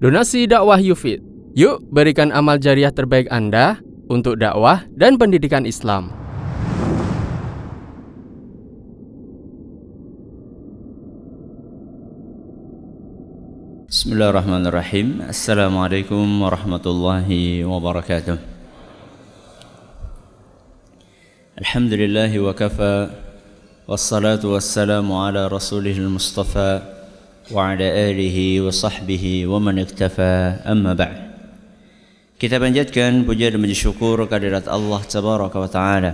Donasi dakwah Yufid. Yuk berikan amal jariah terbaik Anda untuk dakwah dan pendidikan Islam. Bismillahirrahmanirrahim. Assalamualaikum warahmatullahi wabarakatuh. Alhamdulillah wa kafa wassalatu wassalamu ala rasulihil mustafa وعلى آله وصحبه ومن اكتفى أما بعد Kita panjatkan puja dan puji syukur kehadirat Allah Tabaraka wa Ta'ala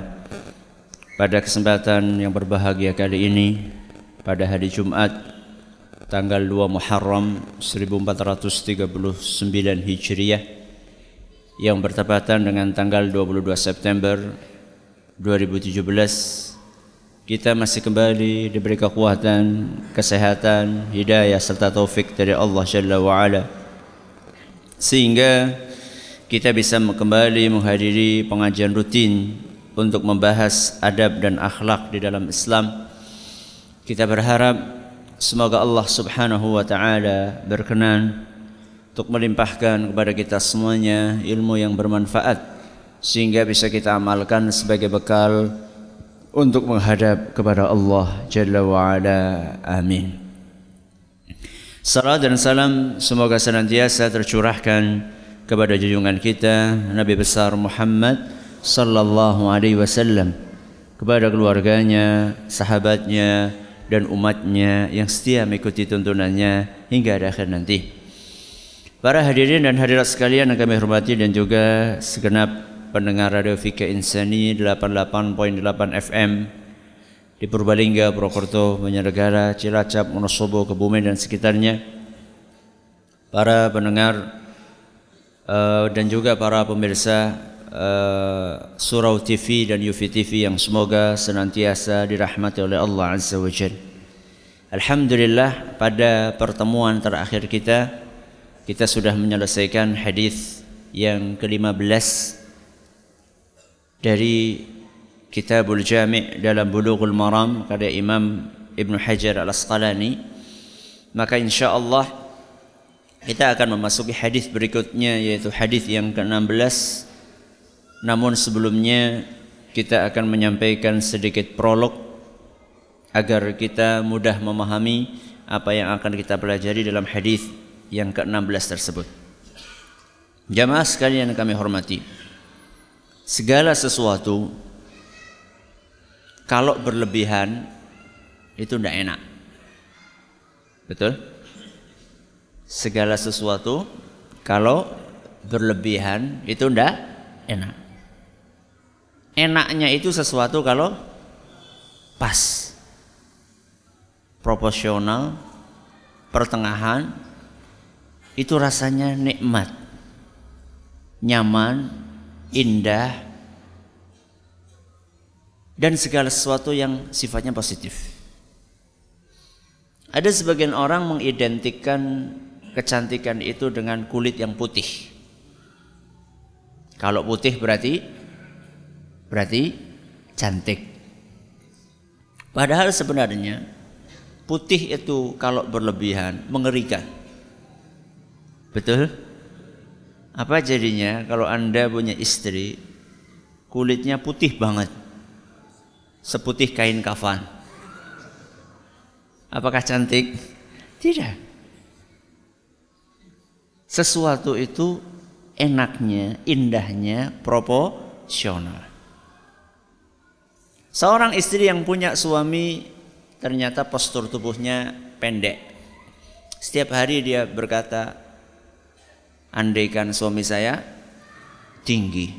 Pada kesempatan yang berbahagia kali ini Pada hari Jumat Tanggal 2 Muharram 1439 Hijriah Yang bertepatan dengan tanggal 22 September 2017 kita masih kembali diberi kekuatan, kesehatan, hidayah serta taufik dari Allah Jalla wa Ala. Sehingga kita bisa kembali menghadiri pengajian rutin untuk membahas adab dan akhlak di dalam Islam. Kita berharap semoga Allah Subhanahu wa taala berkenan untuk melimpahkan kepada kita semuanya ilmu yang bermanfaat sehingga bisa kita amalkan sebagai bekal untuk menghadap kepada Allah Jalla wa'ala. Amin. Salam dan salam semoga senantiasa tercurahkan kepada junjungan kita Nabi besar Muhammad sallallahu alaihi wasallam kepada keluarganya, sahabatnya dan umatnya yang setia mengikuti tuntunannya hingga akhir nanti. Para hadirin dan hadirat sekalian yang kami hormati dan juga segenap pendengar Radio Fika Insani 88.8 FM di Purbalingga, Purwokerto, Banjarnegara, Cilacap, Wonosobo, Kebumen dan sekitarnya. Para pendengar uh, dan juga para pemirsa uh, Surau TV dan Yufi TV yang semoga senantiasa dirahmati oleh Allah Azza wa. Alhamdulillah pada pertemuan terakhir kita kita sudah menyelesaikan hadis yang ke-15 dari Kitabul Jami' dalam Bulughul Maram karya Imam Ibn Hajar Al-Asqalani. Maka insya Allah kita akan memasuki hadis berikutnya yaitu hadis yang ke-16 namun sebelumnya kita akan menyampaikan sedikit prolog agar kita mudah memahami apa yang akan kita pelajari dalam hadis yang ke-16 tersebut. Jamaah sekalian kami hormati segala sesuatu kalau berlebihan itu tidak enak. Betul? Segala sesuatu kalau berlebihan itu tidak enak. Enaknya itu sesuatu kalau pas. Proporsional, pertengahan itu rasanya nikmat. Nyaman, indah, dan segala sesuatu yang sifatnya positif. Ada sebagian orang mengidentikan kecantikan itu dengan kulit yang putih. Kalau putih berarti berarti cantik. Padahal sebenarnya putih itu kalau berlebihan mengerikan. Betul? Apa jadinya kalau Anda punya istri kulitnya putih banget. Seputih kain kafan. Apakah cantik? Tidak. Sesuatu itu enaknya, indahnya proporsional. Seorang istri yang punya suami ternyata postur tubuhnya pendek. Setiap hari dia berkata, Andaikan suami saya tinggi.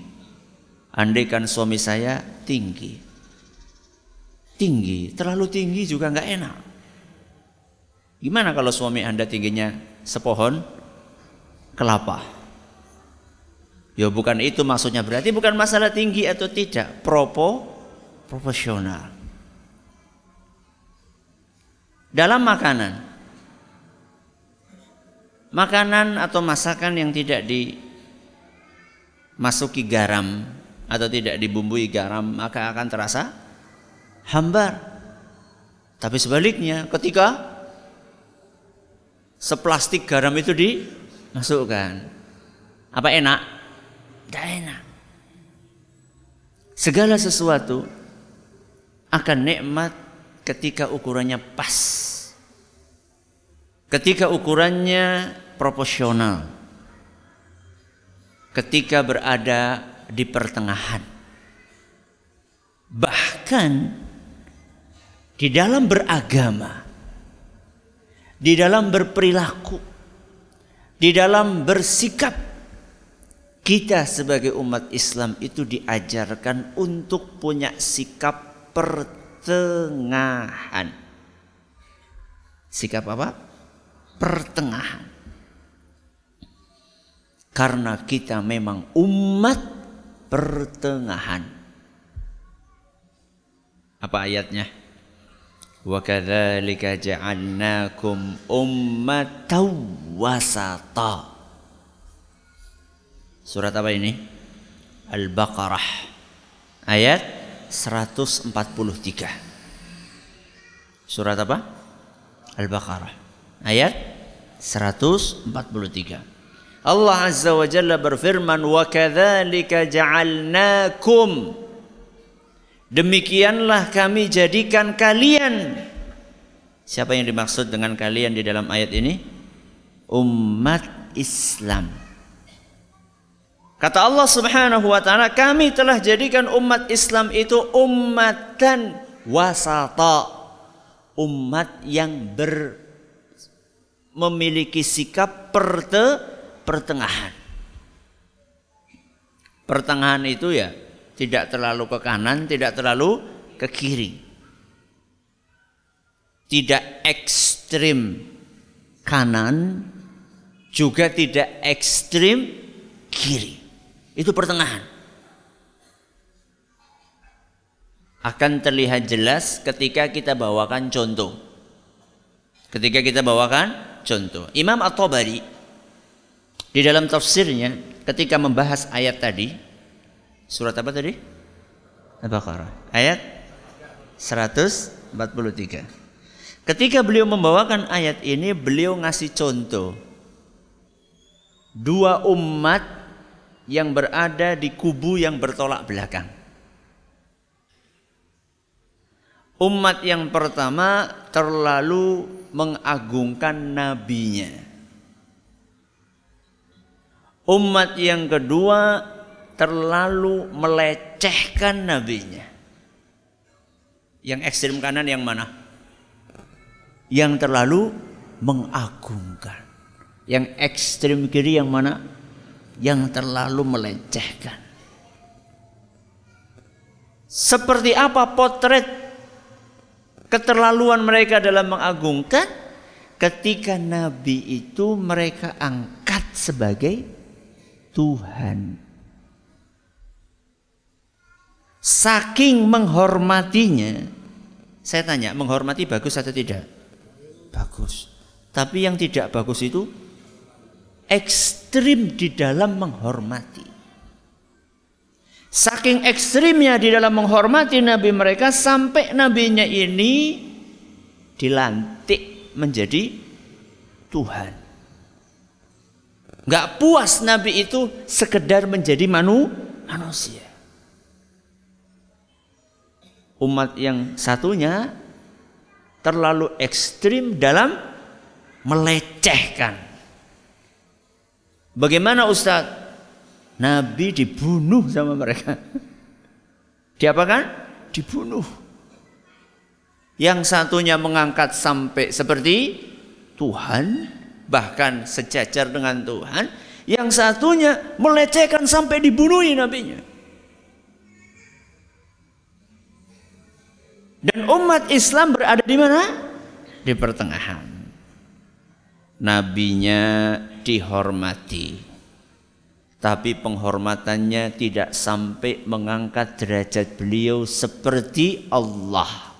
Andaikan suami saya tinggi. Tinggi, terlalu tinggi juga nggak enak. Gimana kalau suami Anda tingginya sepohon kelapa? Ya bukan itu maksudnya berarti bukan masalah tinggi atau tidak, propo proporsional. Dalam makanan makanan atau masakan yang tidak dimasuki garam atau tidak dibumbui garam maka akan terasa hambar. Tapi sebaliknya ketika seplastik garam itu Masukkan. Apa enak? Tidak enak. Segala sesuatu akan nikmat ketika ukurannya pas. Ketika ukurannya proporsional. Ketika berada di pertengahan. Bahkan di dalam beragama, di dalam berperilaku, di dalam bersikap, kita sebagai umat Islam itu diajarkan untuk punya sikap pertengahan. Sikap apa? Pertengahan. Karena kita memang umat pertengahan. Apa ayatnya? Wa kadzalika ja'alnakum ummatan wasata. Surat apa ini? Al-Baqarah ayat 143. Surat apa? Al-Baqarah ayat 143. Allah Azza wa Jalla berfirman wa kadzalika ja'alnakum Demikianlah kami jadikan kalian. Siapa yang dimaksud dengan kalian di dalam ayat ini? Umat Islam. Kata Allah Subhanahu wa taala, kami telah jadikan umat Islam itu ummatan wasata. Umat yang ber memiliki sikap perte, pertengahan. Pertengahan itu ya tidak terlalu ke kanan, tidak terlalu ke kiri. Tidak ekstrim kanan, juga tidak ekstrim kiri. Itu pertengahan. Akan terlihat jelas ketika kita bawakan contoh. Ketika kita bawakan contoh. Imam At-Tabari di dalam tafsirnya ketika membahas ayat tadi Surat apa tadi? Al-Baqarah. Ayat 143. Ketika beliau membawakan ayat ini, beliau ngasih contoh. Dua umat yang berada di kubu yang bertolak belakang. Umat yang pertama terlalu mengagungkan nabinya. Umat yang kedua terlalu melecehkan nabinya. Yang ekstrim kanan yang mana? Yang terlalu mengagungkan. Yang ekstrim kiri yang mana? Yang terlalu melecehkan. Seperti apa potret keterlaluan mereka dalam mengagungkan ketika nabi itu mereka angkat sebagai Tuhan. Saking menghormatinya, saya tanya, menghormati bagus atau tidak? Bagus. Tapi yang tidak bagus itu ekstrim di dalam menghormati. Saking ekstrimnya di dalam menghormati nabi mereka sampai nabinya ini dilantik menjadi Tuhan. Gak puas nabi itu sekedar menjadi manu, manusia umat yang satunya terlalu ekstrim dalam melecehkan. Bagaimana Ustadz? Nabi dibunuh sama mereka. Diapakan? Dibunuh. Yang satunya mengangkat sampai seperti Tuhan, bahkan sejajar dengan Tuhan. Yang satunya melecehkan sampai dibunuhi nabinya. Dan umat Islam berada di mana? Di pertengahan. Nabinya dihormati. Tapi penghormatannya tidak sampai mengangkat derajat beliau seperti Allah.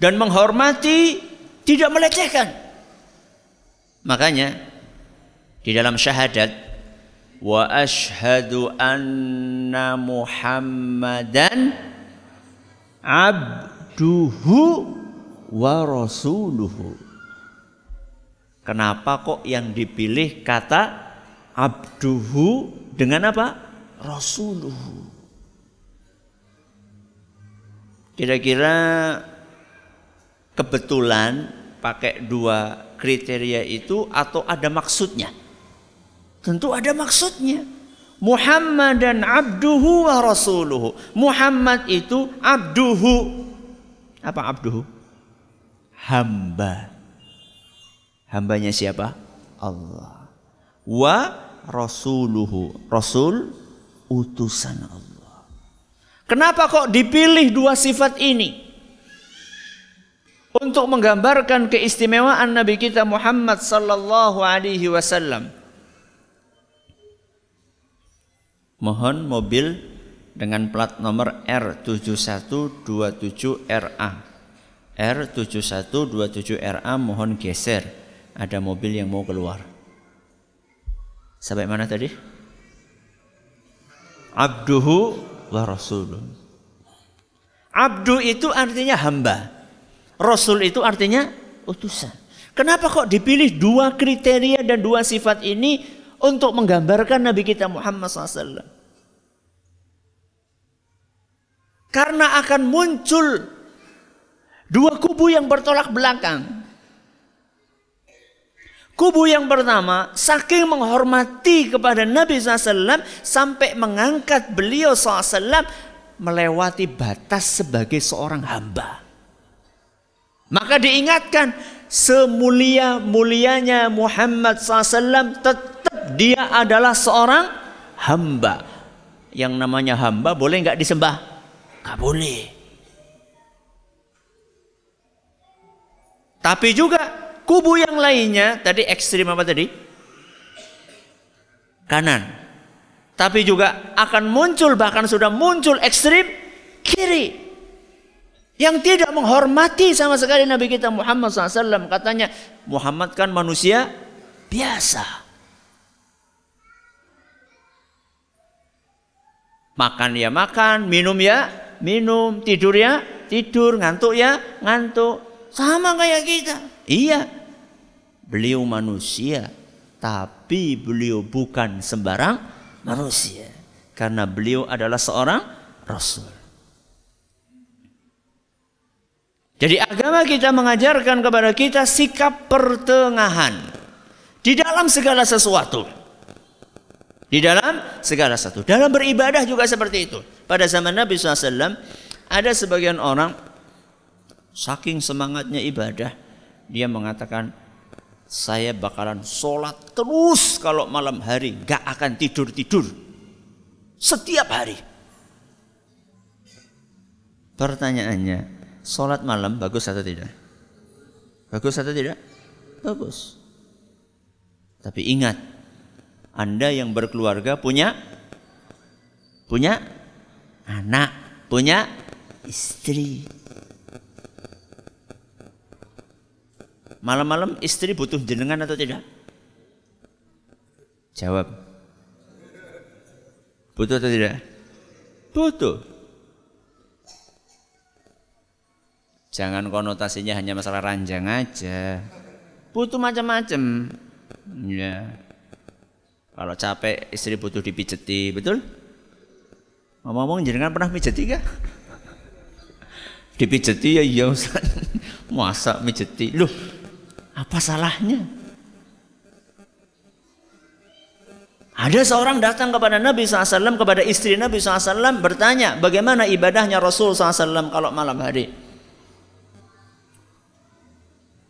Dan menghormati tidak melecehkan. Makanya di dalam syahadat wa ashhadu anna Muhammadan abduhu wa rasuluhu. Kenapa kok yang dipilih kata abduhu dengan apa? Rasuluhu. Kira-kira kebetulan pakai dua kriteria itu atau ada maksudnya? Tentu ada maksudnya. Muhammad dan abduhu wa rasuluhu. Muhammad itu abduhu. Apa abduhu? Hamba. Hambanya siapa? Allah. Wa rasuluhu. Rasul utusan Allah. Kenapa kok dipilih dua sifat ini? Untuk menggambarkan keistimewaan Nabi kita Muhammad sallallahu alaihi wasallam. Mohon mobil dengan plat nomor R7127RA. R7127RA mohon geser. Ada mobil yang mau keluar. Sampai mana tadi? Abduhu wa rasuluh. Abdu itu artinya hamba. Rasul itu artinya utusan. Kenapa kok dipilih dua kriteria dan dua sifat ini untuk menggambarkan Nabi kita Muhammad SAW? Karena akan muncul dua kubu yang bertolak belakang. Kubu yang pertama, saking menghormati kepada Nabi SAW sampai mengangkat beliau SAW melewati batas sebagai seorang hamba. Maka diingatkan semulia-mulianya Muhammad SAW tetap dia adalah seorang hamba. Yang namanya hamba boleh nggak disembah? Gak boleh. Tapi juga kubu yang lainnya tadi ekstrim apa tadi? Kanan. Tapi juga akan muncul bahkan sudah muncul ekstrim kiri. Yang tidak menghormati sama sekali Nabi kita Muhammad SAW. Katanya Muhammad kan manusia biasa. Makan ya makan, minum ya minum, tidur ya, tidur, ngantuk ya, ngantuk. Sama kayak kita. Iya. Beliau manusia, tapi beliau bukan sembarang manusia. Karena beliau adalah seorang rasul. Jadi agama kita mengajarkan kepada kita sikap pertengahan di dalam segala sesuatu. Di dalam segala satu. Dalam beribadah juga seperti itu. Pada zaman Nabi SAW ada sebagian orang saking semangatnya ibadah dia mengatakan saya bakalan sholat terus kalau malam hari gak akan tidur tidur setiap hari. Pertanyaannya, sholat malam bagus atau tidak? Bagus atau tidak? Bagus. Tapi ingat, anda yang berkeluarga punya punya anak, punya istri. Malam-malam istri butuh jenengan atau tidak? Jawab. Butuh atau tidak? Butuh. Jangan konotasinya hanya masalah ranjang aja. Butuh macam-macam. Ya. Kalau capek istri butuh dipijeti, betul? Ngomong-ngomong jenengan pernah pijeti gak? Dipijeti ya iya Ustaz. Masa mijeti? Loh, apa salahnya? Ada seorang datang kepada Nabi SAW, kepada istri Nabi SAW bertanya bagaimana ibadahnya Rasul SAW kalau malam hari.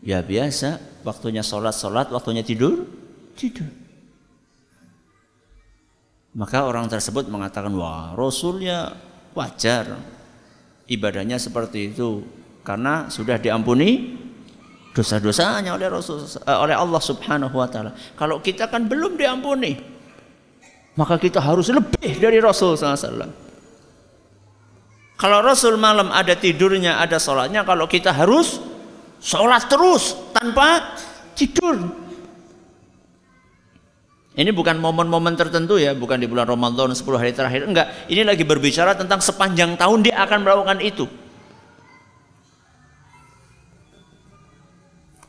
Ya biasa, waktunya sholat-sholat, waktunya tidur, tidur. Maka orang tersebut mengatakan, wah Rasulnya wajar ibadahnya seperti itu karena sudah diampuni dosa-dosanya oleh Rasul uh, oleh Allah Subhanahu wa taala. Kalau kita kan belum diampuni, maka kita harus lebih dari Rasul SAW. Kalau Rasul malam ada tidurnya, ada sholatnya, kalau kita harus sholat terus tanpa tidur. Ini bukan momen-momen tertentu ya, bukan di bulan Ramadan 10 hari terakhir, enggak. Ini lagi berbicara tentang sepanjang tahun dia akan melakukan itu.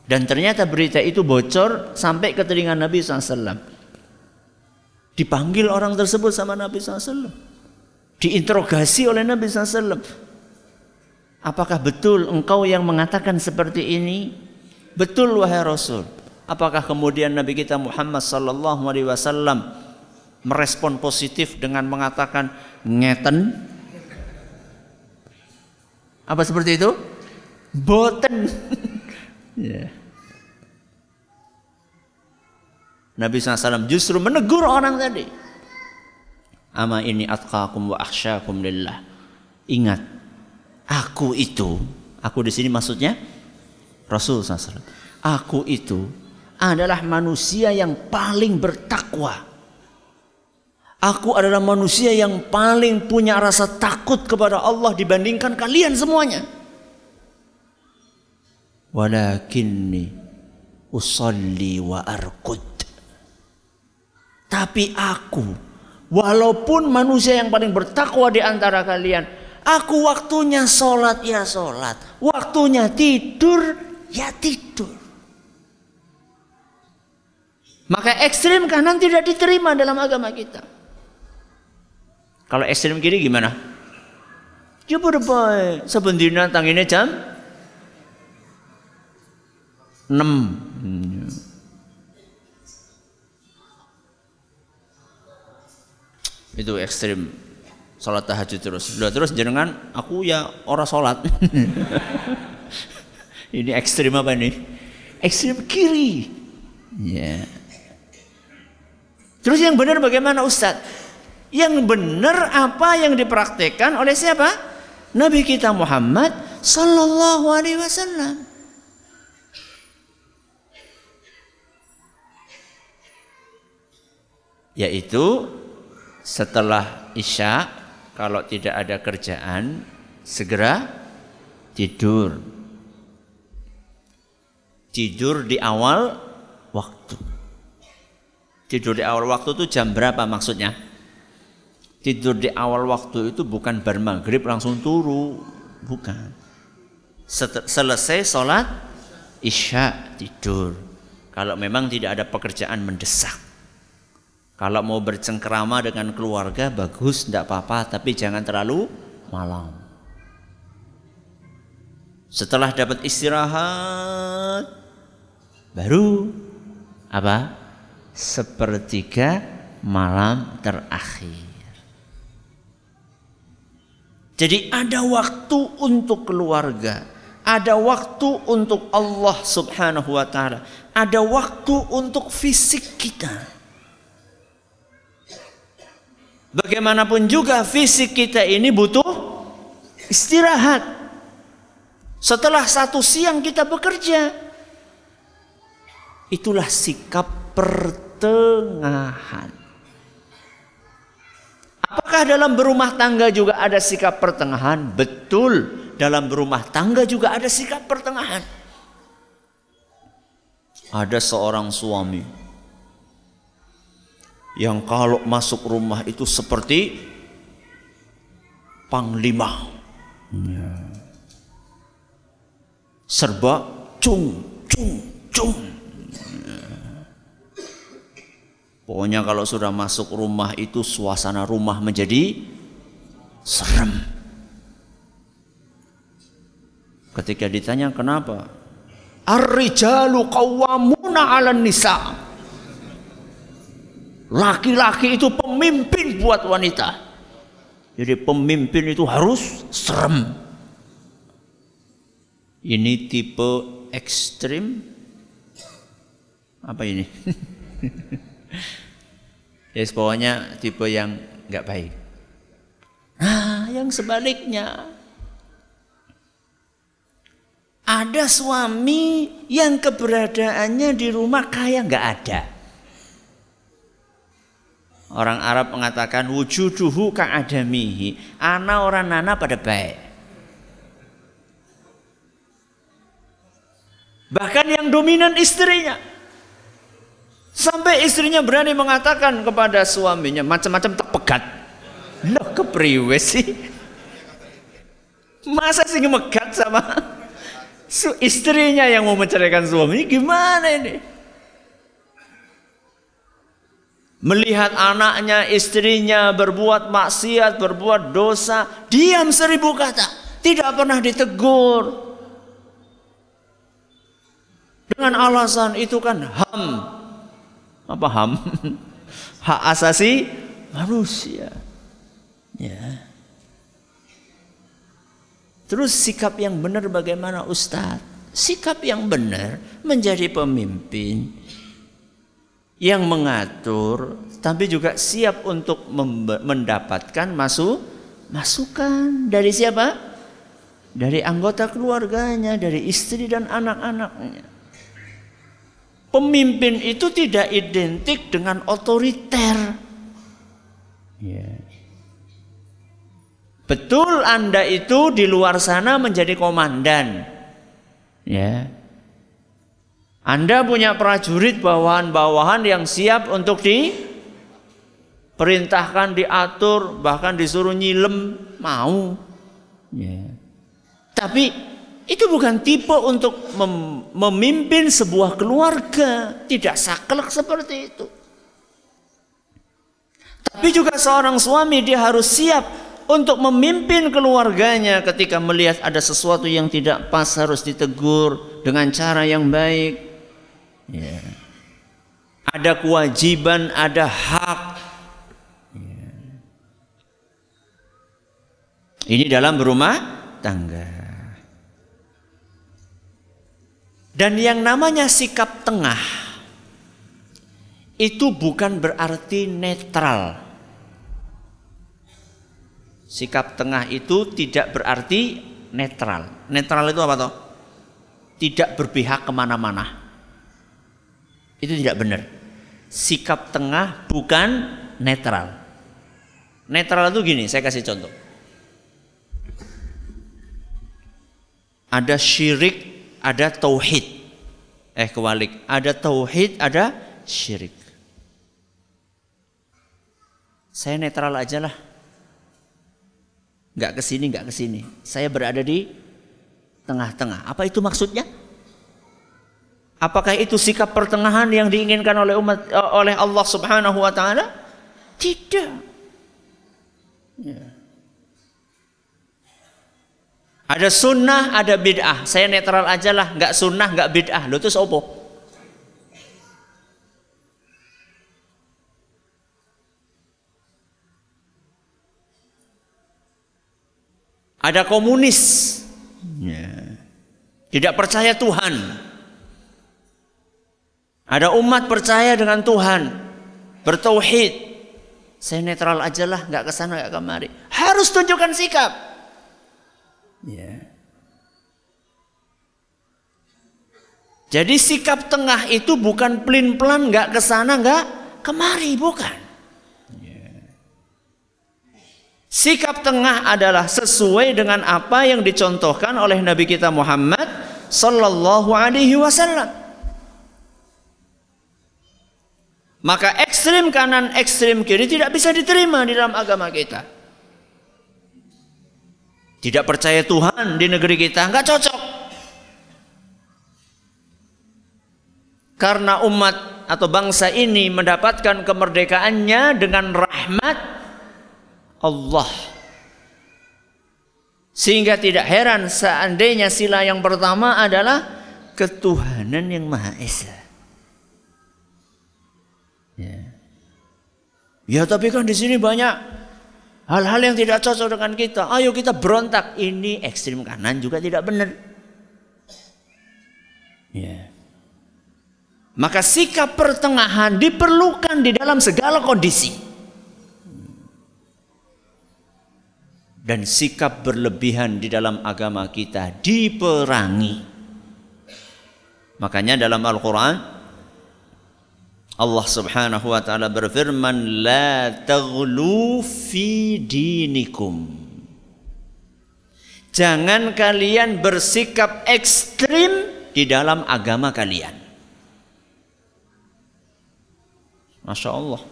Dan ternyata berita itu bocor sampai ke telinga Nabi SAW. Dipanggil orang tersebut sama Nabi SAW. Diinterogasi oleh Nabi SAW. Apakah betul engkau yang mengatakan seperti ini? Betul wahai Rasul. Apakah kemudian Nabi kita Muhammad sallallahu alaihi wasallam merespon positif dengan mengatakan ngeten? Apa seperti itu? Boten. yeah. Nabi SAW justru menegur orang tadi. Ama ini atqakum wa akhsyakum lillah. Ingat, aku itu, aku di sini maksudnya Rasul SAW. Aku itu adalah manusia yang paling bertakwa. Aku adalah manusia yang paling punya rasa takut kepada Allah dibandingkan kalian semuanya. Walakinni usalli wa arkud. Tapi aku, walaupun manusia yang paling bertakwa di antara kalian, aku waktunya sholat ya sholat, waktunya tidur ya tidur. Maka ekstrim kanan tidak diterima dalam agama kita. Kalau ekstrim kiri gimana? Ya berapa? Sebenarnya tanginya jam 6. itu ekstrim sholat tahajud terus. Udah terus jenengan aku ya orang sholat ini ekstrim apa ini? Ekstrim kiri. Ya. Terus yang benar bagaimana Ustadz yang benar apa yang dipraktekkan oleh siapa? Nabi kita Muhammad Sallallahu Alaihi Wasallam. Yaitu setelah Isya kalau tidak ada kerjaan segera tidur. Tidur di awal waktu. Tidur di awal waktu itu jam berapa maksudnya? Tidur di awal waktu itu bukan bar maghrib langsung turu, bukan. Selesai sholat isya tidur. Kalau memang tidak ada pekerjaan mendesak. Kalau mau bercengkerama dengan keluarga bagus, tidak apa-apa, tapi jangan terlalu malam. Setelah dapat istirahat, baru apa? Sepertiga malam terakhir. Jadi ada waktu untuk keluarga, ada waktu untuk Allah Subhanahu wa taala, ada waktu untuk fisik kita. Bagaimanapun juga fisik kita ini butuh istirahat. Setelah satu siang kita bekerja. Itulah sikap pertengahan. Apakah dalam berumah tangga juga ada sikap pertengahan? Betul. Dalam berumah tangga juga ada sikap pertengahan. Ada seorang suami yang kalau masuk rumah itu seperti panglima. Ya. Serba cung, cung, cung. Ya. Pokoknya kalau sudah masuk rumah itu suasana rumah menjadi serem. Ketika ditanya kenapa? Ar-rijalu qawwamuna 'alan nisa'. Laki-laki itu pemimpin buat wanita. Jadi pemimpin itu harus serem. Ini tipe ekstrim. Apa ini? ya yes, pokoknya tipe yang nggak baik. Nah, yang sebaliknya. Ada suami yang keberadaannya di rumah kayak nggak ada. Orang Arab mengatakan wujuduhu ka'adamihi. Ana orang nana pada baik. Bahkan yang dominan istrinya. Sampai istrinya berani mengatakan kepada suaminya macam-macam terpegat. Loh kepriwe sih? Masa sih ngemegat sama istrinya yang mau menceraikan suami gimana ini? Melihat anaknya, istrinya berbuat maksiat, berbuat dosa, diam seribu kata, tidak pernah ditegur. Dengan alasan itu kan ham. Apa ham? Hak asasi manusia. Ya. Terus sikap yang benar bagaimana Ustadz? Sikap yang benar menjadi pemimpin yang mengatur tapi juga siap untuk mendapatkan masuk masukan dari siapa? Dari anggota keluarganya, dari istri dan anak-anaknya. Pemimpin itu tidak identik dengan otoriter. Yeah. Betul Anda itu di luar sana menjadi komandan. Ya. Anda punya prajurit bawahan-bawahan yang siap untuk diperintahkan, diatur, bahkan disuruh nyilem, mau. Ya. Tapi itu bukan tipe untuk mem memimpin sebuah keluarga, tidak saklek seperti itu. Tapi juga seorang suami dia harus siap untuk memimpin keluarganya ketika melihat ada sesuatu yang tidak pas harus ditegur dengan cara yang baik. Ya. Ada kewajiban, ada hak. Ya. Ini dalam berumah tangga. Dan yang namanya sikap tengah itu bukan berarti netral. Sikap tengah itu tidak berarti netral. Netral itu apa toh? Tidak berpihak ke mana-mana. Itu tidak benar. Sikap tengah bukan netral. Netral itu gini, saya kasih contoh. Ada syirik, ada tauhid. Eh kewalik, ada tauhid, ada syirik. Saya netral aja lah nggak ke sini, nggak ke sini. Saya berada di tengah-tengah. Apa itu maksudnya? Apakah itu sikap pertengahan yang diinginkan oleh umat eh, oleh Allah Subhanahu wa taala? Tidak. Ya. Ada sunnah, ada bid'ah. Saya netral aja lah, nggak sunnah, nggak bid'ah. Lo itu sopo? Ada komunis. Ya. Tidak percaya Tuhan. Ada umat percaya dengan Tuhan. Bertauhid. Saya netral aja lah, nggak ke sana nggak kemari. Harus tunjukkan sikap. Ya. Jadi sikap tengah itu bukan pelin pelan nggak ke sana nggak kemari bukan. Sikap tengah adalah sesuai dengan apa yang dicontohkan oleh Nabi kita Muhammad sallallahu alaihi wasallam. Maka ekstrim kanan, ekstrim kiri tidak bisa diterima di dalam agama kita. Tidak percaya Tuhan di negeri kita nggak cocok. Karena umat atau bangsa ini mendapatkan kemerdekaannya dengan rahmat Allah. Sehingga tidak heran seandainya sila yang pertama adalah ketuhanan yang Maha Esa. Ya tapi kan di sini banyak hal-hal yang tidak cocok dengan kita. Ayo kita berontak. Ini ekstrim kanan juga tidak benar. Ya. Maka sikap pertengahan diperlukan di dalam segala kondisi. dan sikap berlebihan di dalam agama kita diperangi. Makanya dalam Al-Qur'an Allah Subhanahu wa taala berfirman la taghlu fi dinikum. Jangan kalian bersikap ekstrim di dalam agama kalian. Masya Allah.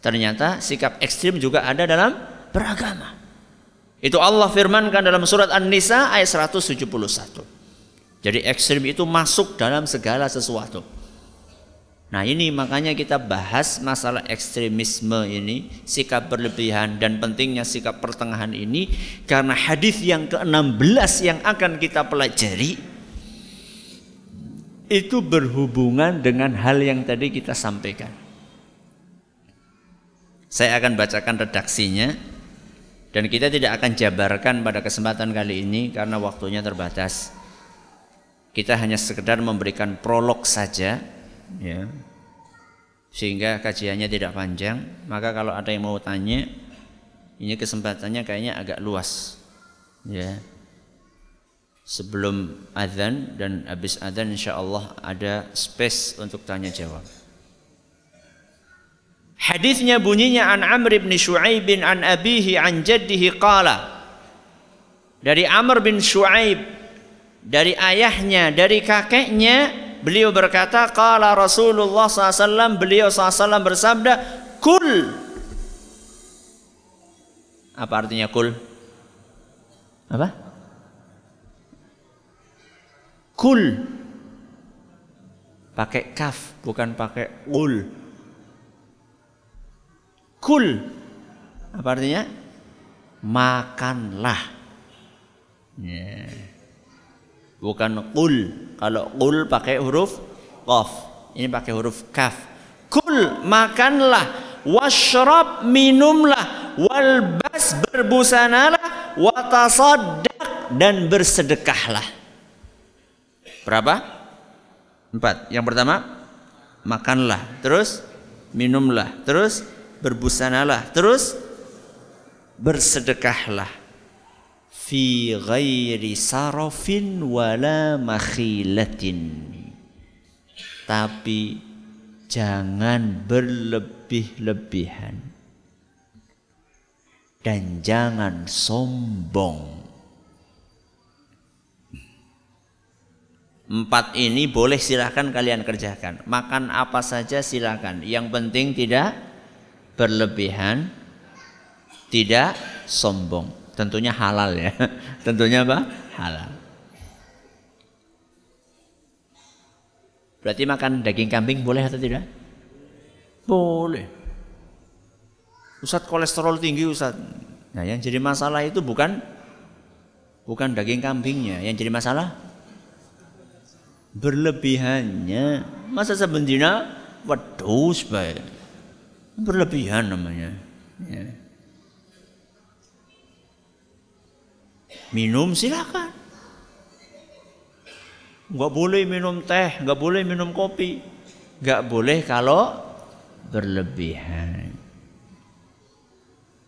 Ternyata sikap ekstrim juga ada dalam beragama. Itu Allah firmankan dalam surat An-Nisa ayat 171. Jadi ekstrim itu masuk dalam segala sesuatu. Nah ini makanya kita bahas masalah ekstremisme ini, sikap berlebihan dan pentingnya sikap pertengahan ini karena hadis yang ke-16 yang akan kita pelajari itu berhubungan dengan hal yang tadi kita sampaikan. Saya akan bacakan redaksinya dan kita tidak akan jabarkan pada kesempatan kali ini karena waktunya terbatas. Kita hanya sekedar memberikan prolog saja ya. Sehingga kajiannya tidak panjang maka kalau ada yang mau tanya ini kesempatannya kayaknya agak luas. Ya. Sebelum adzan dan habis adzan insyaallah ada space untuk tanya jawab Hadisnya bunyinya an Amr bin Shu'aib bin an abihi an jaddihi qala. Dari Amr bin Shu'aib dari ayahnya dari kakeknya Beliau berkata, "Qala Rasulullah SAW, beliau SAW bersabda, "Kul." Apa artinya kul? Apa? Kul. Pakai kaf, bukan pakai ul. Kul. Apa artinya? Makanlah. Yeah bukan qul. Kalau qul pakai huruf qaf. Ini pakai huruf kaf. Kul makanlah, washrab minumlah, walbas berbusanalah, watasaddaq dan bersedekahlah. Berapa? Empat. Yang pertama, makanlah. Terus minumlah. Terus berbusanalah. Terus bersedekahlah fi ghairi sarafin wala makhilatin tapi jangan berlebih-lebihan dan jangan sombong Empat ini boleh silahkan kalian kerjakan. Makan apa saja silahkan. Yang penting tidak berlebihan, tidak sombong. Tentunya halal ya. Tentunya apa? Halal. Berarti makan daging kambing boleh atau tidak? Boleh. Ustadz kolesterol tinggi Ustadz. Nah yang jadi masalah itu bukan bukan daging kambingnya. Yang jadi masalah berlebihannya. Masa sebenarnya wedus baik. Berlebihan namanya. Ya. Minum silakan. Enggak boleh minum teh, enggak boleh minum kopi. Enggak boleh kalau berlebihan.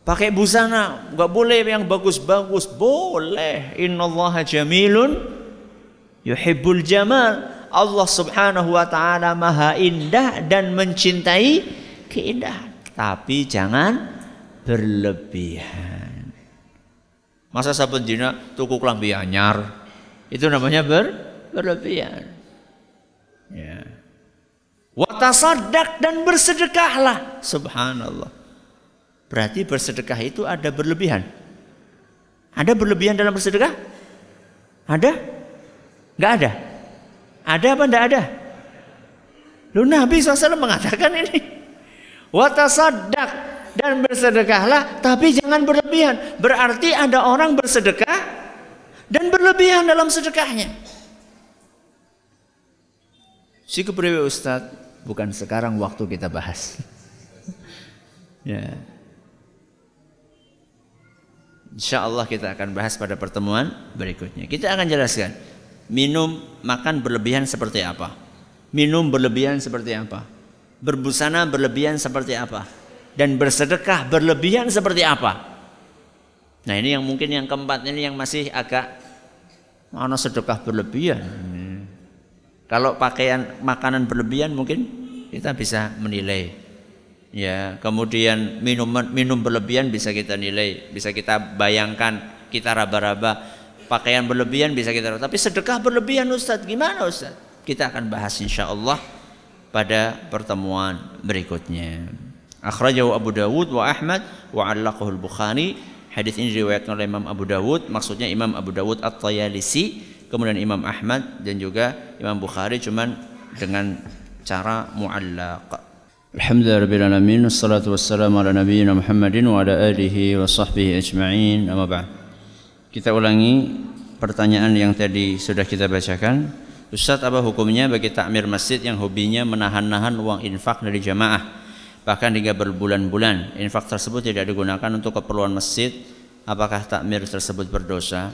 Pakai busana, enggak boleh yang bagus-bagus, boleh. Innallaha jamilun yuhibbul jamal. Allah Subhanahu wa taala Maha indah dan mencintai keindahan. Tapi jangan berlebihan. Masa saben dina tuku klambi anyar. Itu namanya ber berlebihan. Ya. Watasadak dan bersedekahlah. Subhanallah. Berarti bersedekah itu ada berlebihan. Ada berlebihan dalam bersedekah? Ada? Enggak ada? Ada apa enggak ada? Lu Nabi SAW mengatakan ini. Watasadak dan bersedekahlah tapi jangan berlebihan. Berarti ada orang bersedekah dan berlebihan dalam sedekahnya. Si kepriwe Ustaz, bukan sekarang waktu kita bahas. ya. Insya Allah kita akan bahas pada pertemuan berikutnya. Kita akan jelaskan minum makan berlebihan seperti apa. Minum berlebihan seperti apa. Berbusana berlebihan seperti apa dan bersedekah berlebihan seperti apa? Nah ini yang mungkin yang keempat ini yang masih agak mana sedekah berlebihan. Kalau pakaian makanan berlebihan mungkin kita bisa menilai. Ya, kemudian minuman minum berlebihan bisa kita nilai, bisa kita bayangkan, kita raba-raba. Pakaian berlebihan bisa kita tapi sedekah berlebihan Ustaz, gimana Ustaz? Kita akan bahas insya Allah pada pertemuan berikutnya. Akhrajahu Abu Dawud wa Ahmad wa 'allaqahu al-Bukhari. Hadis ini diriwayatkan oleh Imam Abu Dawud, maksudnya Imam Abu Dawud At-Tayalisi. kemudian Imam Ahmad dan juga Imam Bukhari cuman dengan cara muallaq. Alhamdulillahirabbil wassalatu wassalamu ala nabiyyina Muhammadin wa ala alihi wa sahbihi ajma'in. Amma ba'd. Kita ulangi pertanyaan yang tadi sudah kita bacakan. Ustaz apa hukumnya bagi takmir masjid yang hobinya menahan-nahan uang infak dari jamaah bahkan hingga berbulan-bulan infak tersebut tidak digunakan untuk keperluan masjid apakah takmir tersebut berdosa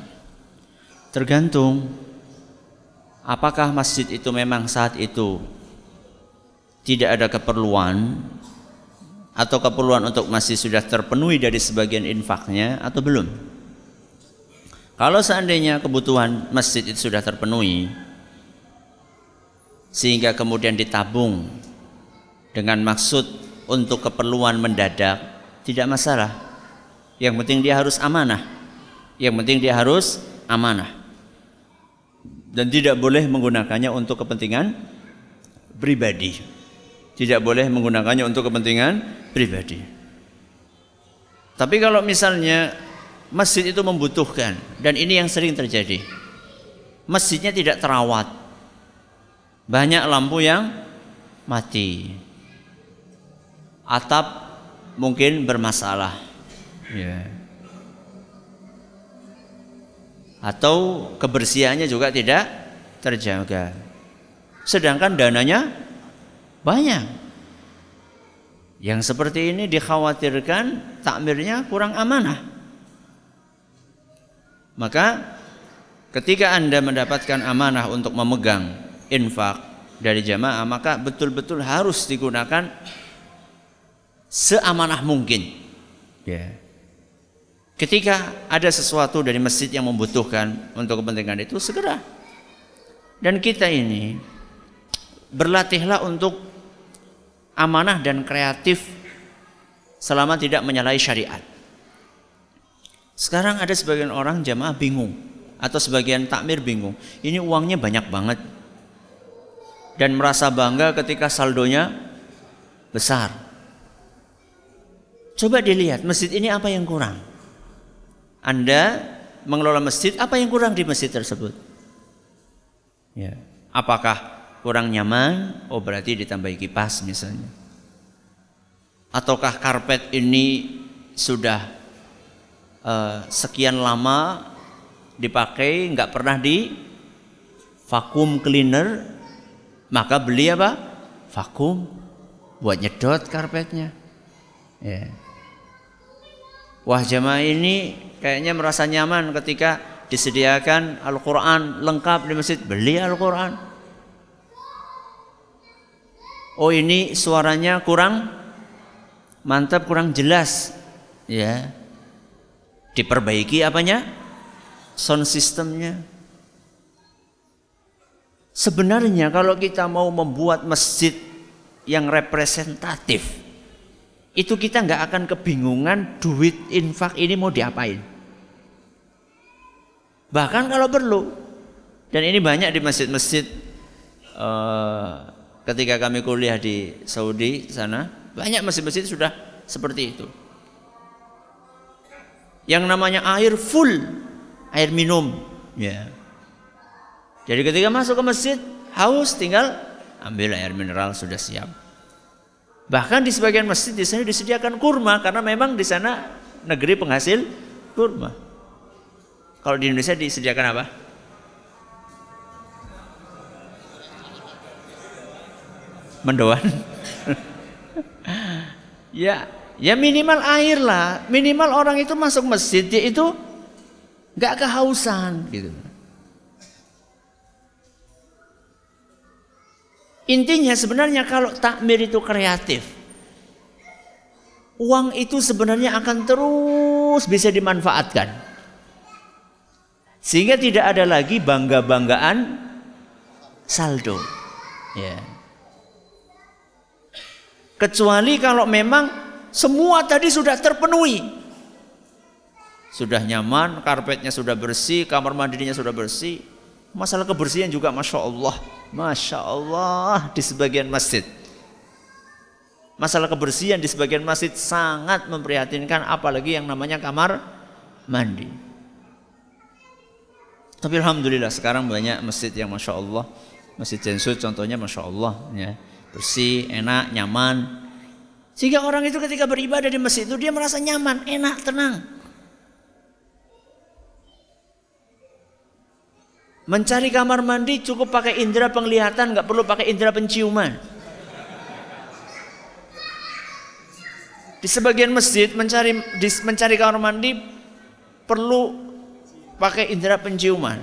tergantung apakah masjid itu memang saat itu tidak ada keperluan atau keperluan untuk masih sudah terpenuhi dari sebagian infaknya atau belum. Kalau seandainya kebutuhan masjid itu sudah terpenuhi sehingga kemudian ditabung dengan maksud untuk keperluan mendadak tidak masalah. Yang penting dia harus amanah. Yang penting dia harus amanah. Dan tidak boleh menggunakannya untuk kepentingan pribadi. Tidak boleh menggunakannya untuk kepentingan pribadi. Tapi kalau misalnya masjid itu membutuhkan dan ini yang sering terjadi. Masjidnya tidak terawat. Banyak lampu yang mati. Atap mungkin bermasalah. Yeah. Atau kebersihannya juga tidak terjaga. Sedangkan dananya banyak. Yang seperti ini dikhawatirkan takmirnya kurang amanah. Maka ketika Anda mendapatkan amanah untuk memegang infak dari jamaah, maka betul-betul harus digunakan seamanah mungkin. Ya. Ketika ada sesuatu dari masjid yang membutuhkan untuk kepentingan itu segera. Dan kita ini berlatihlah untuk amanah dan kreatif selama tidak menyalahi syariat. Sekarang ada sebagian orang jamaah bingung atau sebagian takmir bingung. Ini uangnya banyak banget. Dan merasa bangga ketika saldonya besar. Coba dilihat masjid ini apa yang kurang. Anda mengelola masjid, apa yang kurang di masjid tersebut? Ya. Apakah kurang nyaman, oh berarti ditambahi kipas misalnya. Ataukah karpet ini sudah uh, sekian lama dipakai, nggak pernah di vakum cleaner, maka beli apa? Vakum buat nyedot karpetnya. Ya. Wah jamaah ini kayaknya merasa nyaman ketika disediakan Al-Quran lengkap di masjid. Beli Al-Quran. Oh ini suaranya kurang mantap kurang jelas. Ya. Diperbaiki apanya? Sound systemnya. Sebenarnya kalau kita mau membuat masjid yang representatif itu kita nggak akan kebingungan duit infak ini mau diapain. Bahkan kalau perlu. Dan ini banyak di masjid-masjid uh, ketika kami kuliah di Saudi sana banyak masjid-masjid sudah seperti itu. Yang namanya air full air minum. Ya. Jadi ketika masuk ke masjid haus tinggal ambil air mineral sudah siap bahkan di sebagian masjid di sana disediakan kurma karena memang di sana negeri penghasil kurma. Kalau di Indonesia disediakan apa? Mendoan. Ya ya minimal air lah. Minimal orang itu masuk masjid dia itu nggak kehausan gitu intinya sebenarnya kalau takmir itu kreatif uang itu sebenarnya akan terus bisa dimanfaatkan sehingga tidak ada lagi bangga-banggaan saldo ya. Kecuali kalau memang semua tadi sudah terpenuhi. Sudah nyaman, karpetnya sudah bersih, kamar mandinya sudah bersih. Masalah kebersihan juga Masya Allah. Masya Allah di sebagian masjid. Masalah kebersihan di sebagian masjid sangat memprihatinkan apalagi yang namanya kamar mandi. Tapi alhamdulillah sekarang banyak masjid yang masya Allah, masjid Jensut contohnya masya Allah, ya bersih, enak, nyaman. Sehingga orang itu ketika beribadah di masjid itu dia merasa nyaman, enak, tenang. Mencari kamar mandi cukup pakai indera penglihatan, nggak perlu pakai indera penciuman. Di sebagian masjid mencari di, mencari kamar mandi perlu pakai indera penciuman.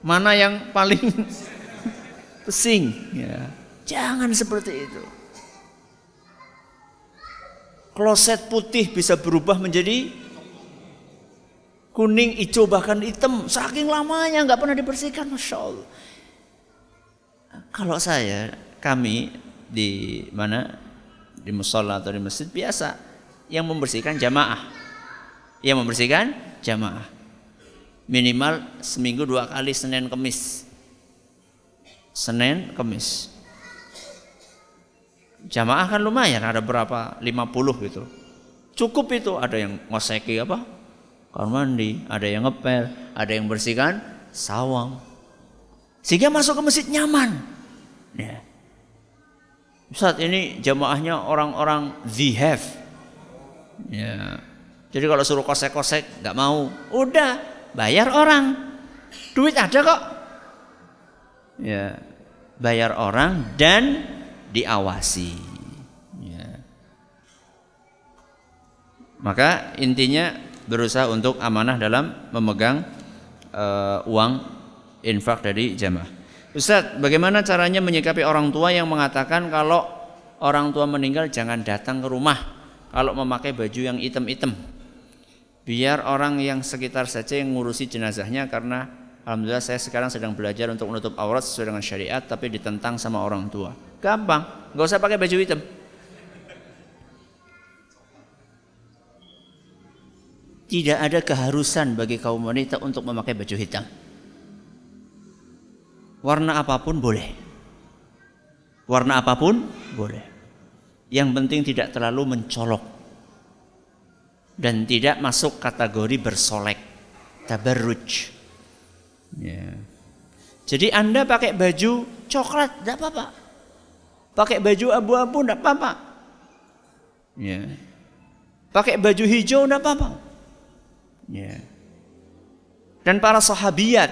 Mana yang paling pesing? Ya. Jangan seperti itu. Kloset putih bisa berubah menjadi kuning, hijau, bahkan hitam. Saking lamanya nggak pernah dibersihkan, masya Allah. Kalau saya, kami di mana di musola atau di masjid biasa yang membersihkan jamaah, yang membersihkan jamaah minimal seminggu dua kali Senin Kemis. Senin Kemis. Jamaah kan lumayan ada berapa? 50 gitu. Cukup itu ada yang ngoseki apa? Kamar mandi, ada yang ngepel, ada yang bersihkan sawang. Sehingga masuk ke masjid nyaman. Ya. Saat ini jamaahnya orang-orang zihef. Ya. Jadi kalau suruh kosek-kosek nggak mau. Udah, bayar orang. Duit ada kok. Ya, bayar orang dan diawasi. Ya. Maka intinya berusaha untuk amanah dalam memegang uh, uang infak dari jamaah. Ustaz, bagaimana caranya menyikapi orang tua yang mengatakan kalau orang tua meninggal jangan datang ke rumah kalau memakai baju yang hitam-hitam? biar orang yang sekitar saja yang ngurusi jenazahnya karena alhamdulillah saya sekarang sedang belajar untuk menutup aurat sesuai dengan syariat tapi ditentang sama orang tua gampang nggak usah pakai baju hitam tidak ada keharusan bagi kaum wanita untuk memakai baju hitam. Warna apa pun boleh. Warna apa pun boleh. Yang penting tidak terlalu mencolok dan tidak masuk kategori bersolek tabarruj. Ya. jadi anda pakai baju coklat tidak apa-apa. Pakai baju abu-abu tidak apa-apa. Ya. pakai baju hijau tidak apa-apa ya. dan para sahabiat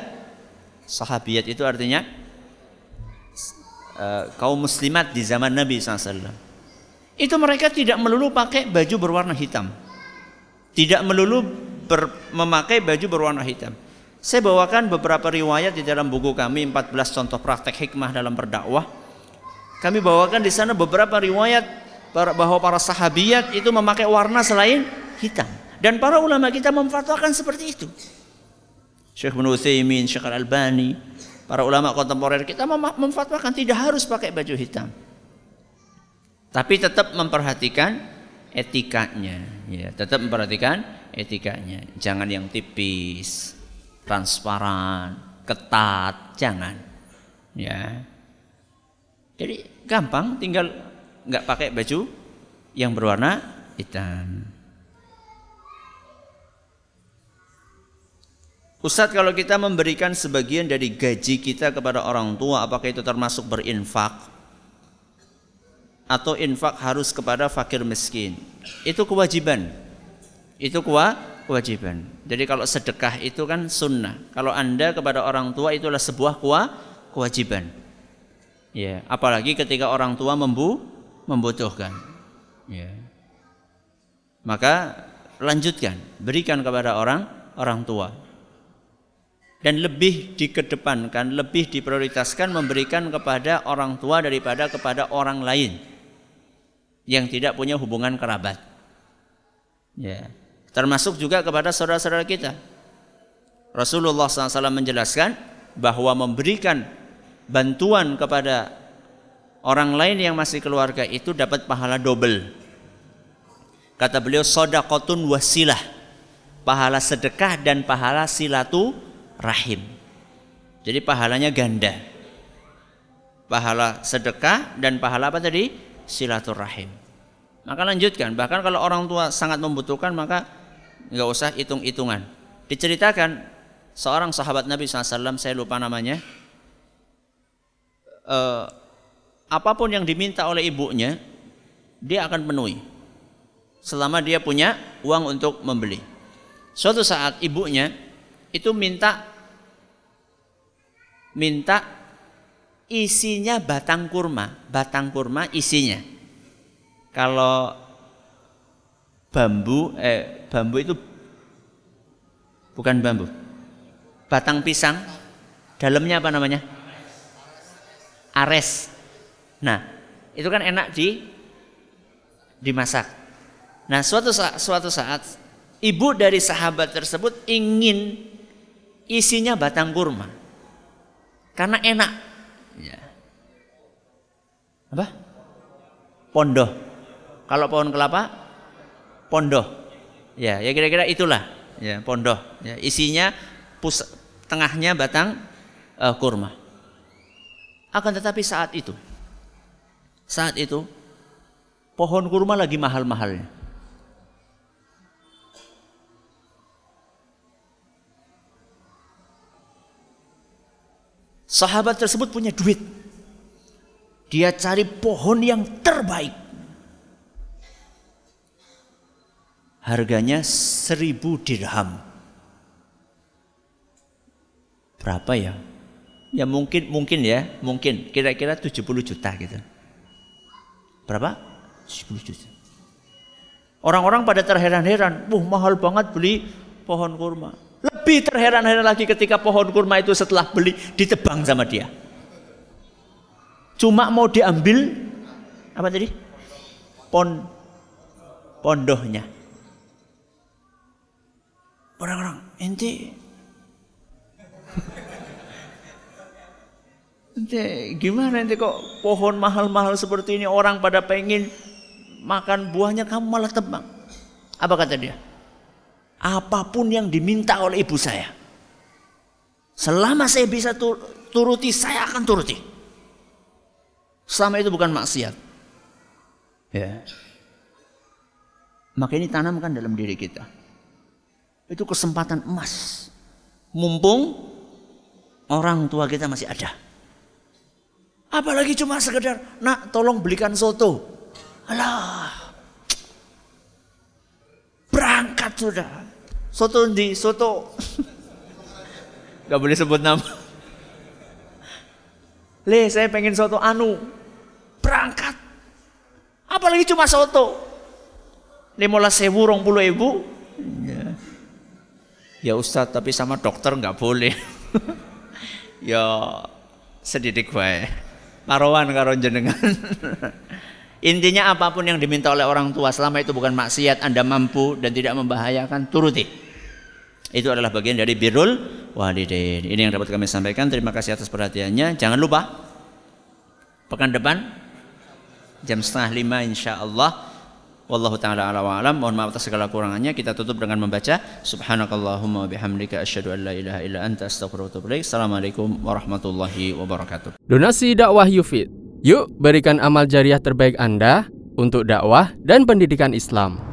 sahabiat itu artinya uh, kaum muslimat di zaman Nabi SAW itu mereka tidak melulu pakai baju berwarna hitam tidak melulu ber, memakai baju berwarna hitam. Saya bawakan beberapa riwayat di dalam buku kami 14 contoh praktek hikmah dalam berdakwah. Kami bawakan di sana beberapa riwayat bahwa para sahabiat itu memakai warna selain hitam. Dan para ulama kita memfatwakan seperti itu. Syekh bin Utsaimin, Syekh Al-Albani, para ulama kontemporer kita memfatwakan tidak harus pakai baju hitam. Tapi tetap memperhatikan etikanya ya tetap memperhatikan etikanya jangan yang tipis transparan ketat jangan ya jadi gampang tinggal nggak pakai baju yang berwarna hitam Ustadz kalau kita memberikan sebagian dari gaji kita kepada orang tua apakah itu termasuk berinfak atau infak harus kepada fakir miskin. Itu kewajiban. Itu kewajiban. Jadi kalau sedekah itu kan sunnah. Kalau Anda kepada orang tua itulah sebuah kewajiban. Ya, apalagi ketika orang tua membu membutuhkan. Ya. Maka lanjutkan, berikan kepada orang orang tua. Dan lebih dikedepankan, lebih diprioritaskan memberikan kepada orang tua daripada kepada orang lain yang tidak punya hubungan kerabat. Ya. Termasuk juga kepada saudara-saudara kita. Rasulullah SAW menjelaskan bahwa memberikan bantuan kepada orang lain yang masih keluarga itu dapat pahala double. Kata beliau sodakotun wasilah. Pahala sedekah dan pahala silatu rahim. Jadi pahalanya ganda. Pahala sedekah dan pahala apa tadi? silaturahim. Maka lanjutkan, bahkan kalau orang tua sangat membutuhkan maka nggak usah hitung-hitungan. Diceritakan seorang sahabat Nabi SAW, saya lupa namanya, uh, apa pun yang diminta oleh ibunya, dia akan penuhi. Selama dia punya uang untuk membeli. Suatu saat ibunya itu minta minta isinya batang kurma, batang kurma isinya. Kalau bambu eh bambu itu bukan bambu. Batang pisang dalamnya apa namanya? Ares. Nah, itu kan enak di dimasak. Nah, suatu saat, suatu saat ibu dari sahabat tersebut ingin isinya batang kurma. Karena enak. Ya. Apa? Pondoh. Kalau pohon kelapa, pondoh. Ya, ya kira-kira itulah. Ya, pondoh. Ya, isinya pus tengahnya batang uh, kurma. Akan tetapi saat itu, saat itu pohon kurma lagi mahal-mahalnya. Sahabat tersebut punya duit. Dia cari pohon yang terbaik. Harganya seribu dirham. Berapa ya? Ya mungkin mungkin ya, mungkin kira-kira 70 juta gitu. Berapa? 70 juta. Orang-orang pada terheran-heran, "Wah, mahal banget beli pohon kurma." Lebih terheran-heran lagi ketika pohon kurma itu setelah beli ditebang sama dia. Cuma mau diambil apa tadi? Pon pondohnya. Orang-orang, ente Ente gimana ente kok pohon mahal-mahal seperti ini orang pada pengen makan buahnya kamu malah tebang. Apa kata dia? Apa pun yang diminta oleh ibu saya. Selama saya bisa turuti, saya akan turuti. Selama itu bukan maksiat. Ya. Maka ini tanamkan dalam diri kita. Itu kesempatan emas. Mumpung orang tua kita masih ada. Apalagi cuma sekedar, nak tolong belikan soto. Alah. Berangkat sudah. Soto di soto. Gak boleh sebut nama. Le, saya pengen soto anu. Berangkat. Apalagi cuma soto. Lima sewu, rong puluh ibu. Ya. ya Ustadz, tapi sama dokter nggak boleh. ya sedikit baik parawan karo jenengan. Intinya apa pun yang diminta oleh orang tua selama itu bukan maksiat, Anda mampu dan tidak membahayakan, turuti. Itu adalah bagian dari birrul walidain. Ini yang dapat kami sampaikan. Terima kasih atas perhatiannya. Jangan lupa pekan depan jam setengah lima insya Allah Wallahu taala ala wa alam. Mohon maaf atas segala kurangannya. Kita tutup dengan membaca subhanakallahumma bihamdika asyhadu an la ilaha illa anta astaghfiruka wa atubu Assalamualaikum warahmatullahi wabarakatuh. Donasi dakwah Yufid. Yuk berikan amal jariah terbaik Anda untuk dakwah dan pendidikan Islam.